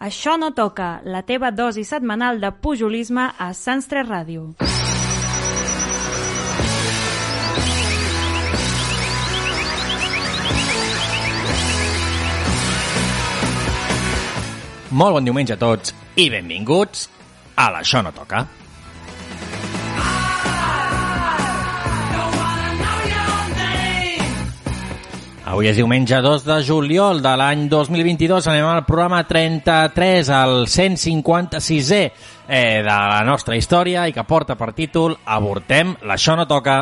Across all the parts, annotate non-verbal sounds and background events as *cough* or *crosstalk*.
Això no toca, la teva dosi setmanal de pujolisme a Sants 3 Ràdio. Molt bon diumenge a tots i benvinguts a l'Això no toca. Avui és diumenge 2 de juliol de l'any 2022. Anem al programa 33, el 156è eh, de la nostra història i que porta per títol Avortem, l'Això no toca.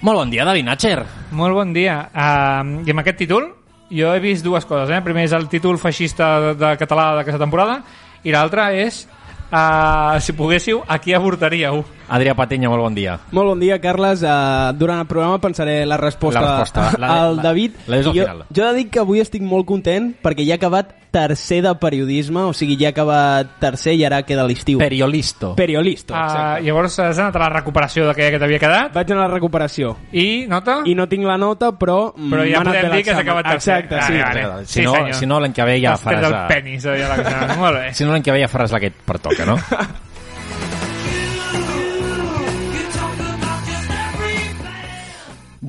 Molt bon dia, David Natcher. Molt bon dia. Uh, I amb aquest títol jo he vist dues coses. Eh? Primer és el títol feixista de, de català d'aquesta temporada i l'altre és, uh, si poguéssiu, a qui avortaríeu? Adrià Patenya, molt bon dia. Molt bon dia, Carles. Uh, durant el programa pensaré la resposta, La resposta, la- al la- David. la és al jo, final. jo he de dir que avui estic molt content perquè ja he acabat tercer de periodisme, o sigui, ja he acabat tercer i ara queda l'estiu. Periolisto. Periolisto, Uh, exacte. llavors has anat a la recuperació d'aquella que t'havia quedat Vaig anar a la recuperació. i, nota? I no tinc la nota, però... Però ja podem dir que has l'examen. acabat tercer. Exacte, sí. Vale, vale. Si, Sí, no, senyor. si no, l'any que ve ja faràs... el La... penis eh, ja la... Molt bé. Si no, l'any que ve ja faràs la que et pertoca, no?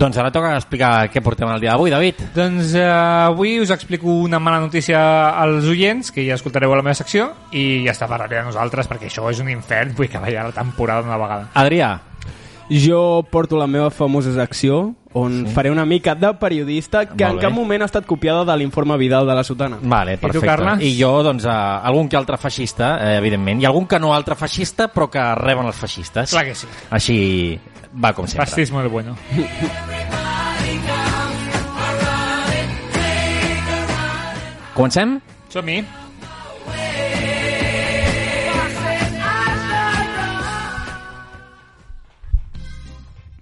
doncs ara toca explicar què portem el dia d'avui, David. Doncs uh, avui us explico una mala notícia als oients, que ja escoltareu a la meva secció, i ja està, parlaré de nosaltres, perquè això és un infern, vull que vaya la temporada una vegada. Adrià, Jo porto la meva famosa secció on sí. faré una mica de periodista que en cap moment ha estat copiada de l'informe Vidal de la Sotana. vale, tu, perfecte. Carles? I jo, doncs, uh, algun que altre feixista, eh, evidentment, i algun que no altre feixista, però que reben els feixistes. Clar que sí. Així va com sempre. Fascismo el bueno. Comencem? Som-hi.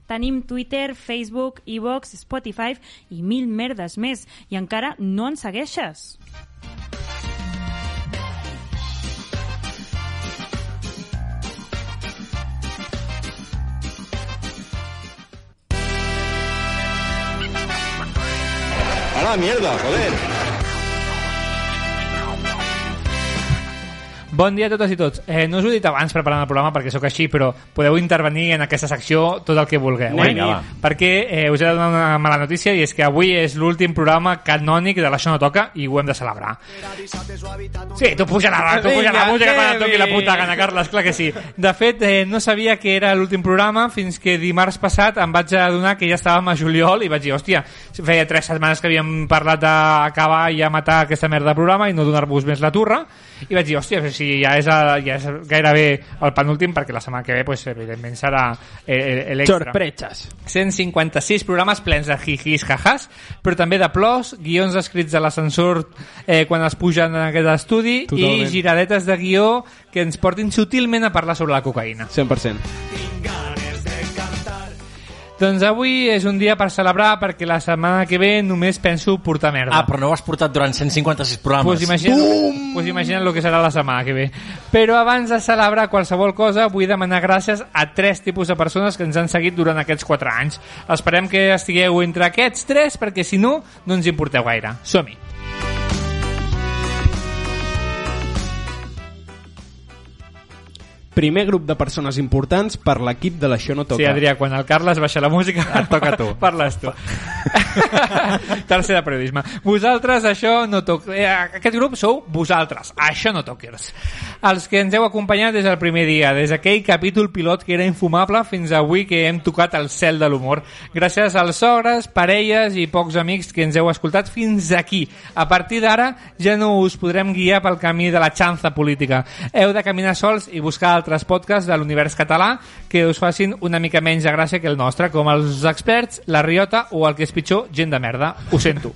Tenim Twitter, Facebook, iVox, Spotify i mil merdes més. I encara no ens segueixes. ¡A la mierda, joder! Bon dia a totes i tots. Eh, no us ho he dit abans preparant el programa perquè sóc així, però podeu intervenir en aquesta secció tot el que vulgueu. eh? Vinga, va. Perquè eh, us he de donar una mala notícia i és que avui és l'últim programa canònic de l'Això no toca i ho hem de celebrar. Sí, tu puja la, tu puja la música quan et toqui la puta gana, Carles, clar que sí. De fet, eh, no sabia que era l'últim programa fins que dimarts passat em vaig adonar que ja estàvem a juliol i vaig dir, hòstia, feia tres setmanes que havíem parlat d'acabar i a matar aquesta merda de programa i no donar-vos més la turra i vaig dir, hòstia, però si ja és, a, ja és gairebé el penúltim perquè la setmana que ve, pues, evidentment, serà eh, l'extra. Sorpreses. 156 programes plens de jijis, jajas, però també de plors, guions escrits a l'ascensor eh, quan es pugen en aquest estudi i Totalment. giradetes de guió que ens portin sutilment a parlar sobre la cocaïna. 100%. Doncs avui és un dia per celebrar perquè la setmana que ve només penso portar merda. Ah, però no ho has portat durant 156 programes. Pues imagina't, pues imagina't el que serà la setmana que ve. Però abans de celebrar qualsevol cosa, vull demanar gràcies a tres tipus de persones que ens han seguit durant aquests quatre anys. Esperem que estigueu entre aquests tres, perquè si no, no ens importeu gaire. Som-hi! Primer grup de persones importants per l'equip de l'Això no toca. Sí, Adrià, quan el Carles baixa la música... Et toca tu. *laughs* Parles tu. *laughs* Tercer de periodisme. Vosaltres, això no toc... Eh, aquest grup sou vosaltres. Això no toquers. Els que ens heu acompanyat des del primer dia, des d'aquell capítol pilot que era infumable fins avui que hem tocat el cel de l'humor. Gràcies als sogres, parelles i pocs amics que ens heu escoltat fins aquí. A partir d'ara ja no us podrem guiar pel camí de la xanza política. Heu de caminar sols i buscar altres podcasts de l'univers català que us facin una mica menys de gràcia que el nostre, com els experts, la Riota o el que és pitjor, gent de merda. Ho sento.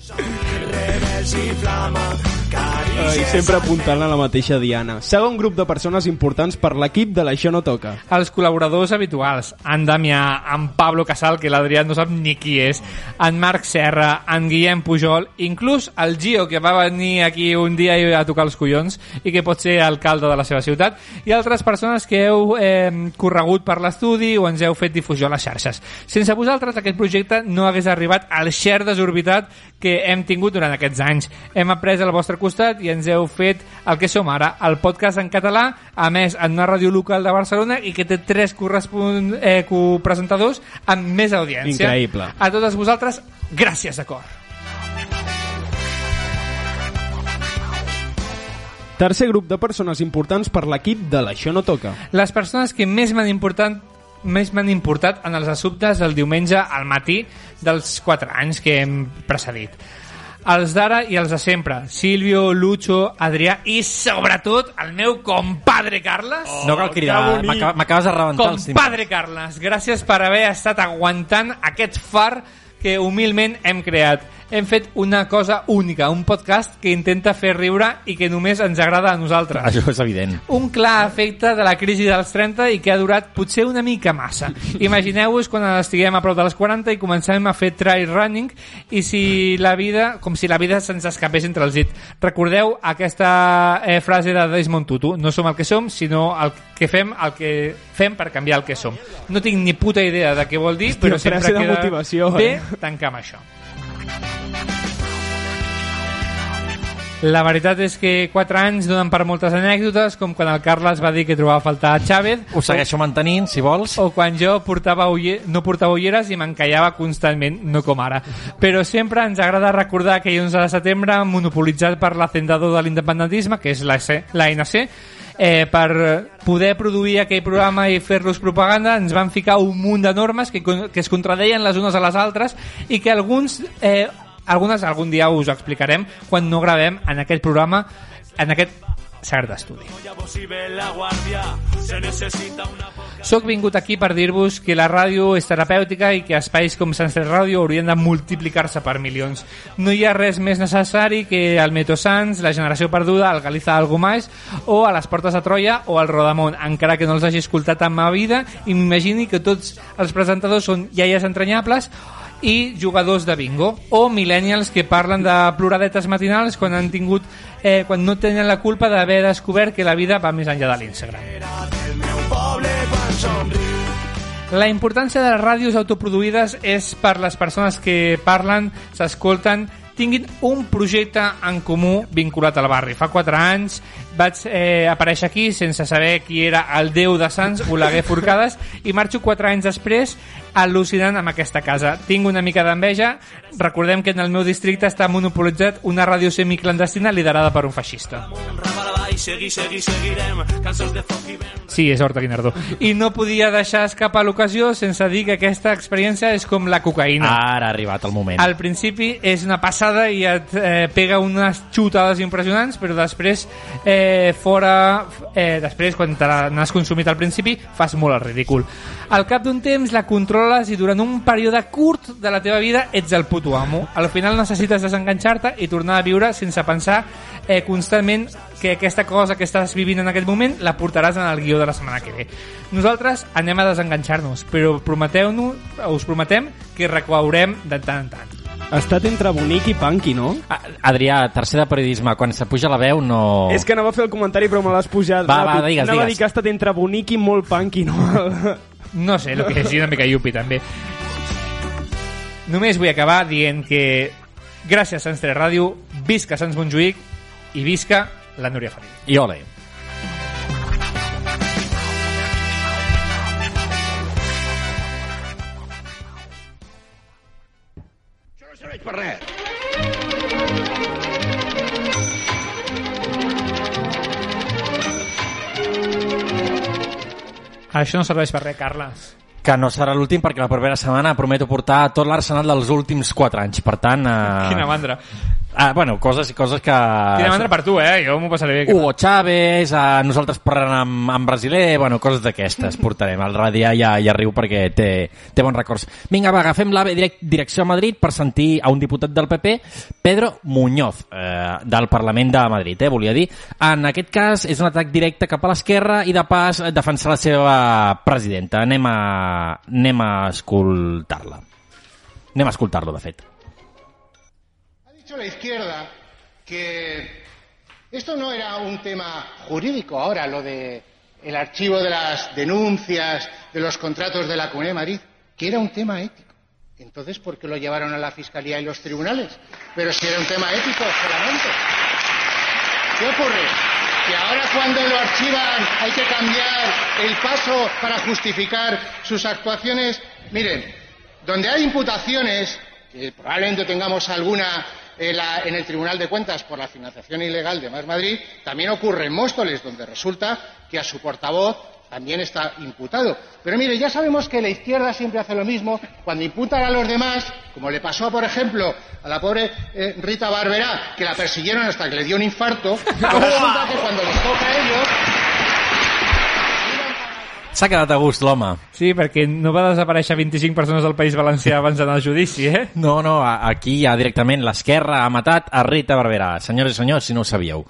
Ai, sempre apuntant a la mateixa diana. Segon grup de persones importants per l'equip de l'Això no toca. Els col·laboradors habituals, en Damià, en Pablo Casal, que l'Adrià no sap ni qui és, en Marc Serra, en Guillem Pujol, inclús el Gio, que va venir aquí un dia a tocar els collons i que pot ser alcalde de la seva ciutat, i altres persones que heu eh, corregut per l'estudi o ens heu fet difusió a les xarxes. Sense vosaltres aquest projecte no hagués arribat al share desorbitat que hem tingut durant aquests anys. Hem après al vostre costat i ens heu fet el que som ara, el podcast en català, a més en una ràdio local de Barcelona i que té tres correspon eh, copresentadors amb més audiència. Increïble. A totes vosaltres, gràcies de cor. Tercer grup de persones importants per l'equip de l'Això no toca. Les persones que més m'han important més m'han importat en els assumptes del diumenge al matí dels 4 anys que hem precedit. Els d'ara i els de sempre. Silvio, Lucho, Adrià i, sobretot, el meu compadre Carles. Oh, no cal cridar, m'acabes de rebentar els timbres. Compadre Carles, gràcies per haver estat aguantant aquest far que humilment hem creat. Hem fet una cosa única, un podcast que intenta fer riure i que només ens agrada a nosaltres. Això és evident. Un clar efecte de la crisi dels 30 i que ha durat potser una mica massa. Imagineu-vos quan estiguem a prop de les 40 i comencem a fer trail running i si la vida, com si la vida se'ns escapés entre els dits. Recordeu aquesta eh, frase de Desmond Tutu, no som el que som, sinó el que fem el que fem per canviar el que som. No tinc ni puta idea de què vol dir, Hòstia, però sempre queda motivació, bé eh? tancar amb això. La veritat és que 4 anys donen per moltes anècdotes, com quan el Carles va dir que trobava a faltar Chávez, Ho segueixo mantenint, si vols. o quan jo portava ulle... no portava ulleres i m'encallava constantment, no com ara. Però sempre ens agrada recordar aquell 11 de setembre monopolitzat per l'hacendador de l'independentisme, que és l'ANC, eh, per poder produir aquell programa i fer-los propaganda ens van ficar un munt de normes que, que es contradeien les unes a les altres i que alguns eh, algunes algun dia us explicarem quan no gravem en aquest programa en aquest sagrat estudi. Soc vingut aquí per dir-vos que la ràdio és terapèutica i que espais com Sant Ràdio haurien de multiplicar-se per milions. No hi ha res més necessari que el Meto Sans, la Generació Perduda, el Galiza Algo Más o a les Portes de Troia o al Rodamont, encara que no els hagi escoltat en ma vida i m'imagini que tots els presentadors són iaies entranyables i jugadors de bingo o millennials que parlen de ploradetes matinals quan han tingut eh, quan no tenen la culpa d'haver descobert que la vida va més enllà de l'Instagram. La importància de les ràdios autoproduïdes és per les persones que parlen, s'escolten, tinguin un projecte en comú vinculat al barri. Fa 4 anys vaig eh, aparèixer aquí sense saber qui era el déu de Sants, Oleguer Forcades, i marxo 4 anys després al·lucinant amb aquesta casa. Tinc una mica d'enveja. Recordem que en el meu districte està monopolitzat una ràdio semiclandestina liderada per un feixista. Sí, és Horta Guinardó. I no podia deixar escapar l'ocasió sense dir que aquesta experiència és com la cocaïna. Ara ha arribat el moment. Al principi és una passada i et eh, pega unes xutades impressionants, però després eh, fora, eh, després quan te n'has consumit al principi, fas molt el ridícul. Al cap d'un temps la controles i durant un període curt de la teva vida ets el puto amo. Al final necessites desenganxar-te i tornar a viure sense pensar eh, constantment que aquesta cosa que estàs vivint en aquest moment la portaràs en el guió de la setmana que ve. Nosaltres anem a desenganxar-nos, però prometeu-nos, us prometem que recaurem de tant en tant. Ha estat entre bonic i punky, no? Ah, Adrià, tercer de periodisme, quan se puja la veu no... És que anava a fer el comentari però me l'has pujat. Va, va, digues, Anava a digues. dir que ha estat entre bonic i molt punky, no? *laughs* No sé, el que és una mica yupi també. Només vull acabar dient que gràcies a Sants 3 Ràdio, visca Sants Montjuïc i visca la Núria Feliu. I ole. No serveix per res. Això no serveix per res, Carles. Que no serà l'últim perquè la propera setmana prometo portar tot l'arsenal dels últims 4 anys. Per tant... Eh... Quina mandra. Ah, bueno, coses i coses que... Tira mandra per tu, eh? Jo m'ho passaré bé. Hugo Chávez, a nosaltres parlant amb, amb brasiler, bueno, coses d'aquestes portarem. El Radià ja, ja riu perquè té, té bons records. Vinga, va, agafem l'AVE direct, direcció a Madrid per sentir a un diputat del PP, Pedro Muñoz, eh, del Parlament de Madrid, eh, volia dir. En aquest cas és un atac directe cap a l'esquerra i de pas defensar la seva presidenta. Anem a, anem a escoltar-la. Anem a escoltar-lo, de fet. Dicho la izquierda que esto no era un tema jurídico ahora, lo de el archivo de las denuncias, de los contratos de la Comunidad de Madrid, que era un tema ético. Entonces, ¿por qué lo llevaron a la Fiscalía y los tribunales? Pero si era un tema ético solamente. ¿Qué ocurre? Que ahora cuando lo archivan hay que cambiar el paso para justificar sus actuaciones. Miren, donde hay imputaciones, que probablemente tengamos alguna en, la- en el Tribunal de Cuentas por la financiación ilegal de Más Madrid, también ocurre en Móstoles, donde resulta que a su portavoz también está imputado. Pero mire, ya sabemos que la izquierda siempre hace lo mismo cuando imputan a los demás, como le pasó, por ejemplo, a la pobre eh, Rita Barberá, que la persiguieron hasta que le dio un infarto, pues *laughs* resulta que cuando les toca a ellos, S'ha quedat a gust l'home. Sí, perquè no va desaparèixer 25 persones del País Valencià abans d'anar al judici, eh? No, no, aquí ja directament l'esquerra ha matat a Rita Barberà. Senyores i senyors, si no ho sabíeu.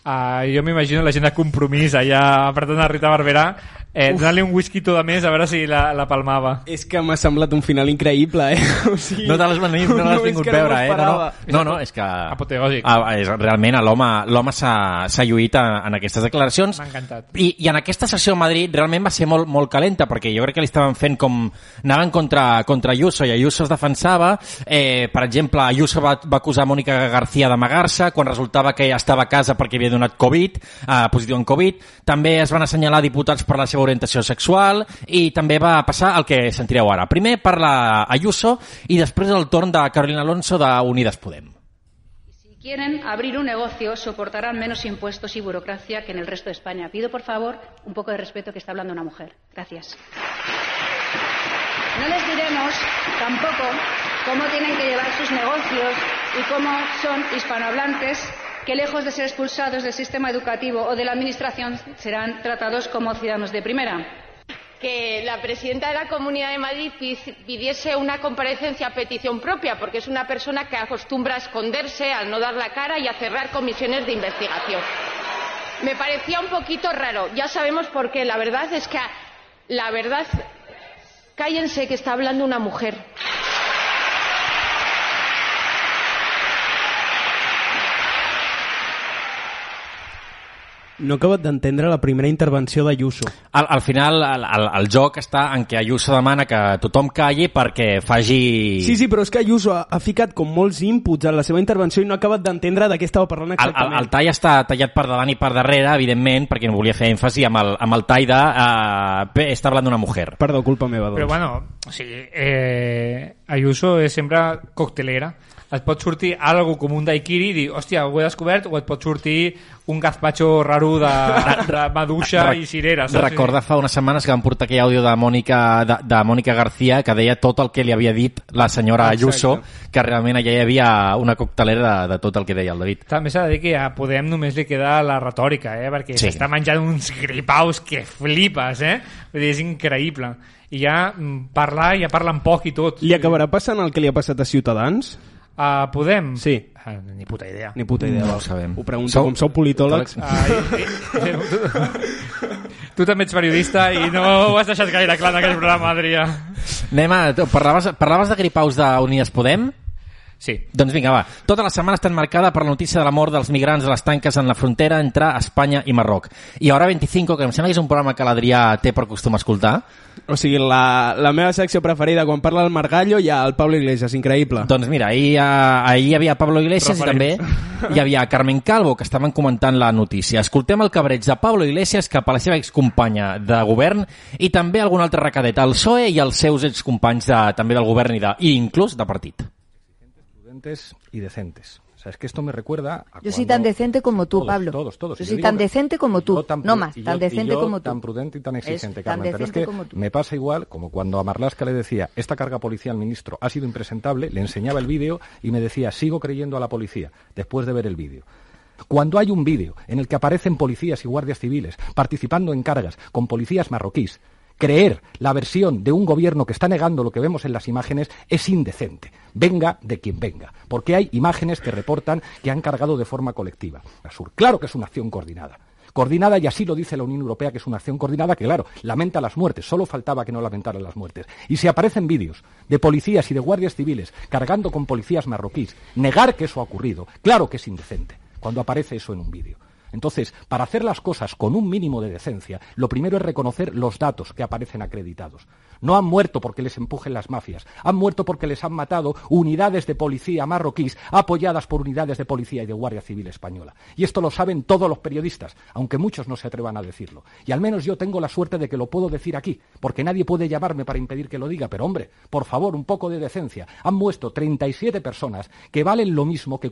Uh, jo m'imagino la gent de compromís allà apretant a Rita Barberà eh, donant-li un whisky tot de més a veure si la, la palmava. És que m'ha semblat un final increïble, eh? *laughs* O sigui, No te l'has venit, no *laughs* l'has vingut a veure, m'ho eh? No, no, no, no, és que... Apoteòsic. Ah, és, realment l'home l'home s'ha s'ha lluït en, en aquestes declaracions. M'ha encantat. I, I en aquesta sessió a Madrid realment va ser molt, molt calenta, perquè jo crec que li estaven fent com... Anaven contra, contra Ayuso i Ayuso es defensava. Eh, per exemple, Ayuso va, va acusar Mònica García d'amagar-se quan resultava que ella estava a casa perquè havia donat Covid, eh, positiu en Covid. També es van assenyalar diputats per la seva orientació sexual i també va passar el que sentireu ara. Primer parla Ayuso i després el torn de Carolina Alonso de Unides Podem. Si quieren abrir un negocio, soportarán menos impuestos y burocracia que en el resto de España. Pido, por favor, un poco de respeto que está hablando una mujer. Gracias. No les diremos tampoco cómo tienen que llevar sus negocios y cómo son hispanohablantes que, lejos de ser expulsados del sistema educativo o de la Administración, serán tratados como ciudadanos de primera. que la presidenta de la Comunidad de Madrid pi- pidiese una comparecencia a petición propia, porque es una persona que acostumbra a esconderse, a no dar la cara y a cerrar comisiones de investigación. Me parecía un poquito raro. Ya sabemos por qué. La verdad es que, la verdad, cállense que está hablando una mujer. No he acabat d'entendre la primera intervenció d'Ayuso. Al, al final, el, el, el joc està en què Ayuso demana que tothom calli perquè faci... Sí, sí, però és que Ayuso ha, ha ficat com molts inputs en la seva intervenció i no ha acabat d'entendre de què estava parlant El, el, exactament. el tall està tallat per davant i per darrere, evidentment, perquè no volia fer èmfasi amb el, amb el tall de... Uh, està parlant d'una mujer. Perdó, culpa meva, doncs. Però bueno, o sigui, eh, Ayuso és sempre coctelera. Et pot sortir algo com un daiquiri i dir, hòstia, ho he descobert, o et pot sortir un gazpacho raro de, de maduixa i cirera. saps? Recorda fa unes setmanes que van portar aquell àudio de Mònica, de, de Mònica García que deia tot el que li havia dit la senyora Exacte. Ayuso, que realment allà hi havia una coctelera de, de tot el que deia el David. També s'ha de dir que a Podem només li queda la retòrica, eh? perquè Sí. s'està menjant uns gripaus que flipes, eh? Vull dir, és increïble. I ja mm, parlar, ja parlen poc i tot. Li acabarà passant el que li ha passat a Ciutadans? A Podem? Sí. Ah, ni puta idea. Ni puta idea. No ho sabem. Ho pregunto, Sou- com sou politòlegs. Ah, i, i, tu, tu també ets periodista i no ho has deixat gaire clar en aquest programa, Adrià. Anem a... Parlaves, parlaves de gripaus d'Unides Podem? Sí. Doncs vinga, va. Tota la setmana està marcada per la notícia de la mort dels migrants de les tanques en la frontera entre Espanya i Marroc. I Hora 25, que em sembla que és un programa que l'Adrià té per costum escoltar, O sigui, la, la meva secció preferida quan parla el Margallo hi ha el Pablo Iglesias, increïble. Doncs mira, ahir, eh, ahir hi havia Pablo Iglesias i també hi havia Carmen Calvo, que estaven comentant la notícia. Escoltem el cabreig de Pablo Iglesias cap a la seva excompanya de govern i també algun altre recadet, el PSOE i els seus excompanys de, també del govern i, de, i inclús de partit. prudentes y decentes. O sea, es que esto me recuerda a Yo soy tan decente como tú, Todos, Pablo. Todos, todos. Yo soy digo tan decente como tú. tan no más, tan yo- decente como tú. tan prudente y tan Es exigente, tan Carmen. Pero es que como tú. me pasa igual como cuando a Marlaska le decía, esta carga policial, ministro, ha sido impresentable, le enseñaba el vídeo y me decía, sigo creyendo a la policía, después de ver el vídeo. Cuando hay un vídeo en el que aparecen policías y guardias civiles participando en cargas con policías marroquíes, creer la versión de un gobierno que está negando lo que vemos en las imágenes es indecente. Venga de quien venga. Porque hay imágenes que reportan que han cargado de forma colectiva. Sur. Claro que es una acción coordinada. Coordinada, y así lo dice la Unión Europea, que es una acción coordinada que, claro, lamenta las muertes. Solo faltaba que no lamentaran las muertes. Y si aparecen vídeos de policías y de guardias civiles cargando con policías marroquíes, negar que eso ha ocurrido, claro que es indecente cuando aparece eso en un vídeo. Entonces, para hacer las cosas con un mínimo de decencia, lo primero es reconocer los datos que aparecen acreditados. No han muerto porque les empujen las mafias, han muerto porque les han matado unidades de policía marroquíes apoyadas por unidades de policía y de Guardia Civil española. Y esto lo saben todos los periodistas, aunque muchos no se atrevan a decirlo. Y al menos yo tengo la suerte de que lo puedo decir aquí, porque nadie puede llamarme para impedir que lo diga. Pero hombre, por favor, un poco de decencia. Han muerto 37 personas que valen lo mismo que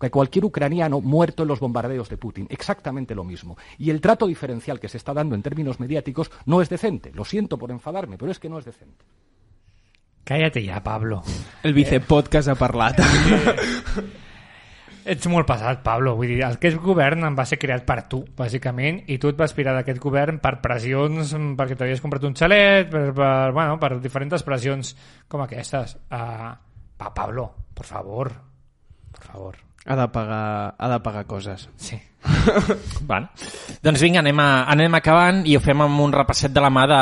que cualquier ucraniano muerto en los bombardeos de Putin. Exactamente lo mismo. Y el trato diferencial que se está dando en términos mediáticos no es decente. Lo siento por enfadarme, pero es que no es decente. Cállate ja, Pablo. El vicepodcast ha parlat. Ets molt pesat, Pablo. Vull dir, el que és govern en va ser creat per tu, bàsicament, i tu et vas aspirar d'aquest govern per pressions, perquè t'havies comprat un xalet, per, per, bueno, per diferents pressions com aquestes. Uh, pa, Pablo, por favor. Por favor. Ha de pagar, ha de pagar coses. Sí. *laughs* Bueno. Doncs vinga, anem, a, anem acabant i ho fem amb un repasset de la mà de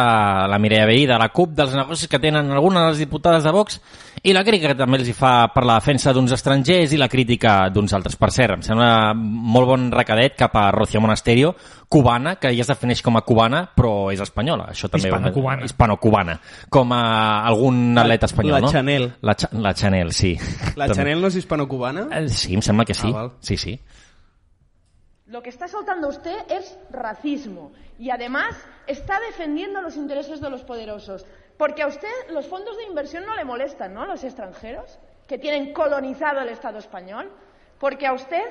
la Mireia Vehí, de la CUP, dels negocis que tenen algunes de les diputades de Vox i la crítica que també els hi fa per la defensa d'uns estrangers i la crítica d'uns altres. Per cert, em sembla molt bon recadet cap a Rocío Monasterio, cubana, que ja es defineix com a cubana, però és espanyola. Això també Hispano-cubana. Hispano-cubana. Com a algun atleta espanyol, la no? Chanel. La, Cha la Chanel, sí. La També. Chanel no és hispano-cubana? Eh, Sí, em sembla que sí. Ah, val. sí, sí. Lo que está soltando usted es racismo y además está defendiendo los intereses de los poderosos. Porque a usted los fondos de inversión no le molestan, ¿no? Los extranjeros que tienen colonizado el Estado español. Porque a usted,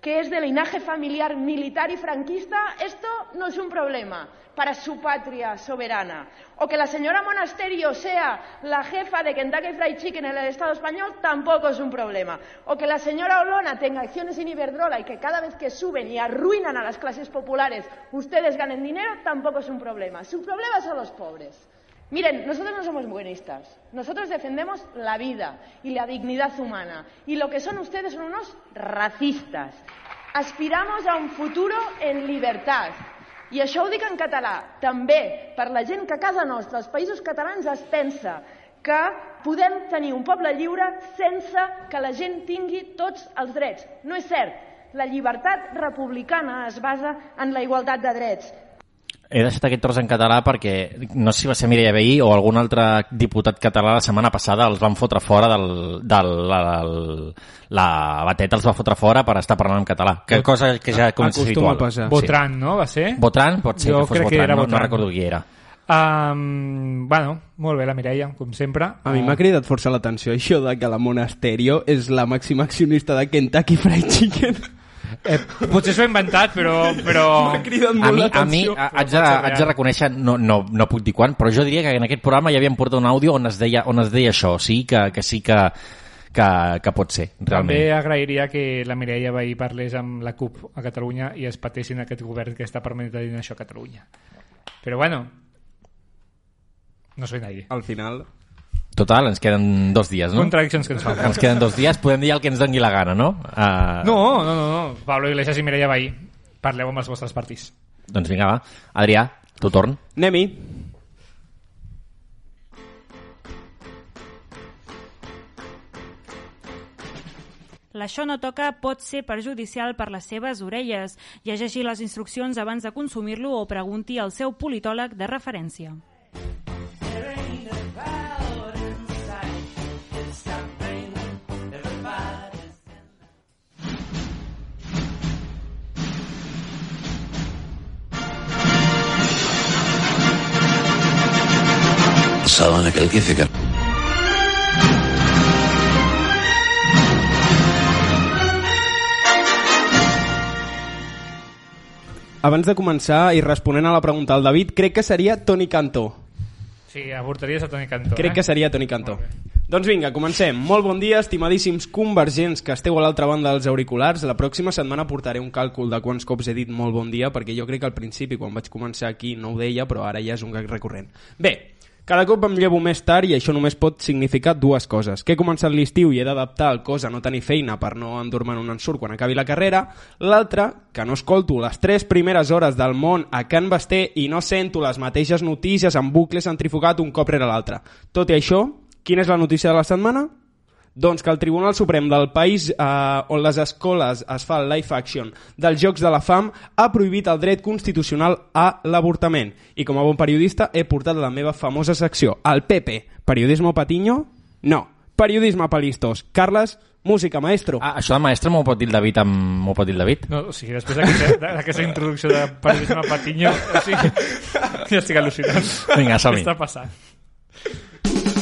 que es de linaje familiar militar y franquista, esto no es un problema para su patria soberana. O que la señora Monasterio sea la jefa de Kentucky Fried Chicken en el Estado español tampoco es un problema. O que la señora Olona tenga acciones en Iberdrola y que cada vez que suben y arruinan a las clases populares ustedes ganen dinero tampoco es un problema. Su problema son los pobres. Miren, nosotros no somos buenistas. Nosotros defendemos la vida y la dignidad humana. Y lo que son ustedes son unos racistas. Aspiramos a un futuro en libertad. I això ho dic en català, també per la gent que a casa nostra, als països catalans, es pensa que podem tenir un poble lliure sense que la gent tingui tots els drets. No és cert. La llibertat republicana es basa en la igualtat de drets. He deixat aquest tros en català perquè no sé si va ser Mireia Vehí o algun altre diputat català la setmana passada els van fotre fora del, del, del la bateta els va fotre fora per estar parlant en català que cosa que ja comença habitual passar. Botran, no? Va ser? Botran? Pot ser Jo que fos crec que Botran, era no, Botran. no recordo qui era Um, bueno, molt bé la Mireia, com sempre. A mi m'ha cridat força l'atenció això de que la Monasterio és la màxima accionista de Kentucky Fried Chicken. Eh, potser s'ho he inventat, però... però... *laughs* M'ha cridat a molt mi, a mi a- haig de, haig de reconèixer, no, no, no puc dir quan, però jo diria que en aquest programa ja havíem portat un àudio on es deia, on es deia això, sí que, que sí que, que, que pot ser, realment. També agrairia que la Mireia Vehí parlés amb la CUP a Catalunya i es patessin aquest govern que està permetent això a Catalunya. Però bueno, no soy nadie. Al final... Total, ens queden dos dies, no? Contradiccions que ens falten. Ens queden dos dies, podem dir el que ens doni la gana, no? Uh, No, no, no, no. Pablo Iglesias i Mireia Vehí, parleu amb els vostres partits. Doncs vinga, va. Adrià, tu torn. Anem-hi. L'això no toca pot ser perjudicial per les seves orelles. Llegeixi les instruccions abans de consumir-lo o pregunti al seu politòleg de referència. pensado en aquel que hice. Abans de començar i responent a la pregunta del David, crec que seria Toni Cantó. Sí, avortaries a Toni Cantó. Crec eh? que seria Toni Cantó. Doncs vinga, comencem. Molt bon dia, estimadíssims convergents que esteu a l'altra banda dels auriculars. La pròxima setmana portaré un càlcul de quants cops he dit molt bon dia, perquè jo crec que al principi, quan vaig començar aquí, no ho deia, però ara ja és un gag recurrent. Bé, cada cop em llevo més tard i això només pot significar dues coses. Que he començat l'estiu i he d'adaptar el cos a no tenir feina per no endur-me en un ensurt quan acabi la carrera. L'altra, que no escolto les tres primeres hores del món a Can Basté i no sento les mateixes notícies en bucle centrifugat un cop rere l'altre. Tot i això, quina és la notícia de la setmana? Doncs que el Tribunal Suprem del país eh, on les escoles es fa el live action dels Jocs de la Fam ha prohibit el dret constitucional a l'avortament. I com a bon periodista he portat la meva famosa secció, el PP. Periodisme patiño? No. Periodisme palistos. Carles, música, maestro. Ah, això de maestre m'ho pot dir el David amb... m'ho pot dir el David? No, o sigui, després d'aquesta d'aquesta introducció de periodisme patiño, o sigui, ja estic al·lucinant. Vinga, som-hi. Què està passant?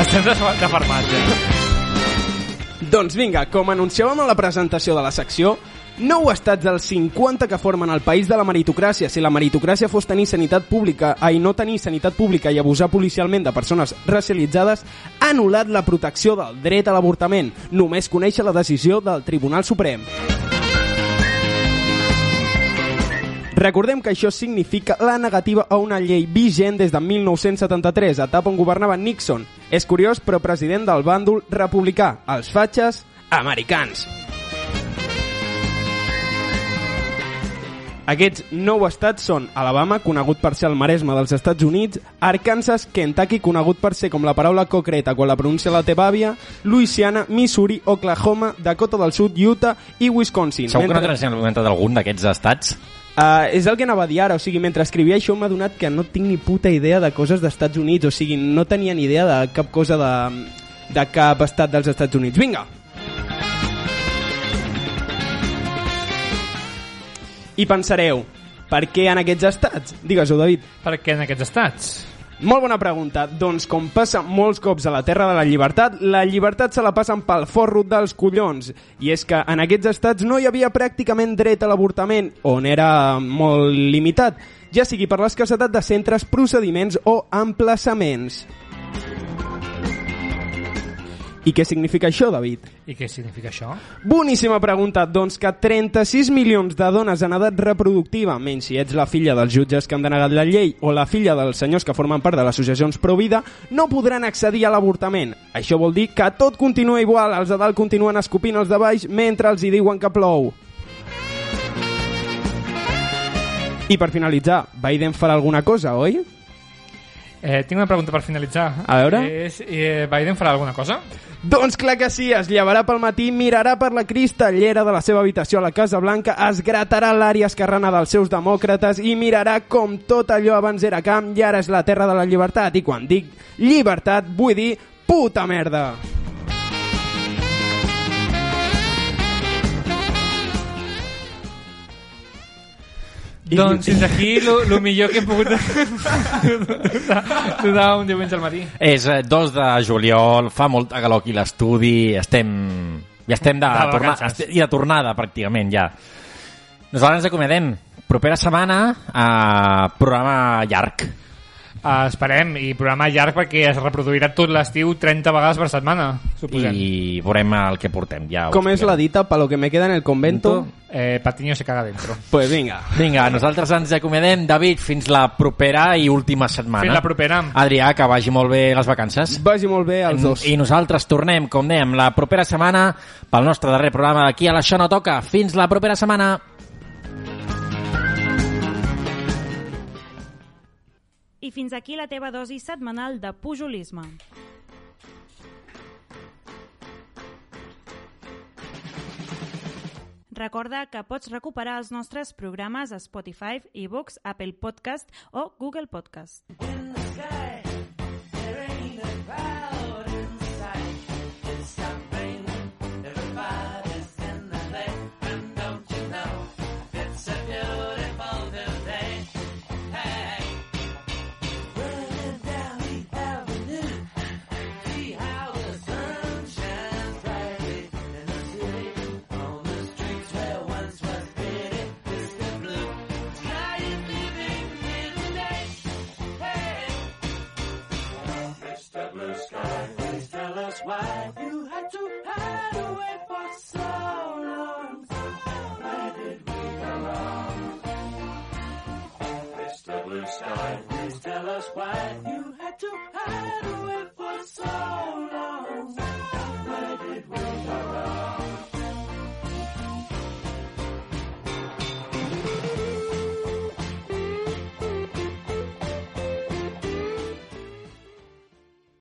Estem de, de farmàcia. Doncs vinga, com anunciàvem a la presentació de la secció, nou estats dels 50 que formen el país de la meritocràcia. Si la meritocràcia fos tenir sanitat pública, ai, no tenir sanitat pública i abusar policialment de persones racialitzades, ha anul·lat la protecció del dret a l'avortament. Només conèixer la decisió del Tribunal Suprem. Recordem que això significa la negativa a una llei vigent des de 1973, etapa on governava Nixon. És curiós, però president del bàndol republicà, els fatxes americans. Aquests nou estats són Alabama, conegut per ser el maresme dels Estats Units, Arkansas, Kentucky, conegut per ser com la paraula concreta quan la pronuncia la teva àvia, Louisiana, Missouri, Oklahoma, Dakota del Sud, Utah i Wisconsin. Segur que no t'has comentat algun d'aquests estats? Uh, és el que anava a dir ara, o sigui, mentre escrivia això m'ha donat que no tinc ni puta idea de coses d'Estats Units, o sigui, no tenia ni idea de cap cosa de, de cap estat dels Estats Units. Vinga! I pensareu, per què en aquests estats? Digues-ho, David. Per què en aquests estats? Molt bona pregunta. Doncs com passa molts cops a la Terra de la Llibertat, la llibertat se la passen pel forro dels collons. I és que en aquests estats no hi havia pràcticament dret a l'avortament, on era molt limitat, ja sigui per l'escassetat de centres, procediments o emplaçaments. I què significa això, David? I què significa això? Boníssima pregunta. Doncs que 36 milions de dones en edat reproductiva, menys si ets la filla dels jutges que han denegat la llei o la filla dels senyors que formen part de les associacions Provida, no podran accedir a l'avortament. Això vol dir que tot continua igual, els de dalt continuen escopint els de baix mentre els hi diuen que plou. I per finalitzar, Biden farà alguna cosa, oi? Eh, tinc una pregunta per finalitzar. A veure. És, eh, Biden farà alguna cosa? Doncs clar que sí, es llevarà pel matí, mirarà per la cristallera de la seva habitació a la Casa Blanca, es gratarà l'àrea esquerrana dels seus demòcrates i mirarà com tot allò abans era camp i ara és la terra de la llibertat. I quan dic llibertat, vull dir puta merda. Doncs fins aquí el millor que hem pogut *laughs* donar un diumenge al matí. És eh, 2 de juliol, fa molta calor aquí l'estudi, estem... Ja estem de, De torna, vacances. i de tornada, pràcticament, ja. Nosaltres ens acomodem. Propera setmana, eh, programa llarg. Uh, esperem, i programa llarg perquè es reproduirà tot l'estiu 30 vegades per setmana, suposem. I veurem el que portem. Ja Com és la dita, pa lo que me queda en el convento? Eh, Patiño se caga dentro. *laughs* Pues vinga. Vinga, nosaltres ens acomodem. David, fins la propera i última setmana. Fins la propera. Adrià, que vagi molt bé les vacances. Vagi molt bé als dos. I nosaltres tornem, com dèiem, la propera setmana pel nostre darrer programa d'aquí a l'Això no toca. Fins la propera setmana. I fins aquí la teva dosi setmanal de pujolisme. Recorda que pots recuperar els nostres programes a Spotify, eBooks, Apple Podcast o Google Podcast. to hide away for so long. Did we? Mr. Blue Sky, please tell us why you had to hide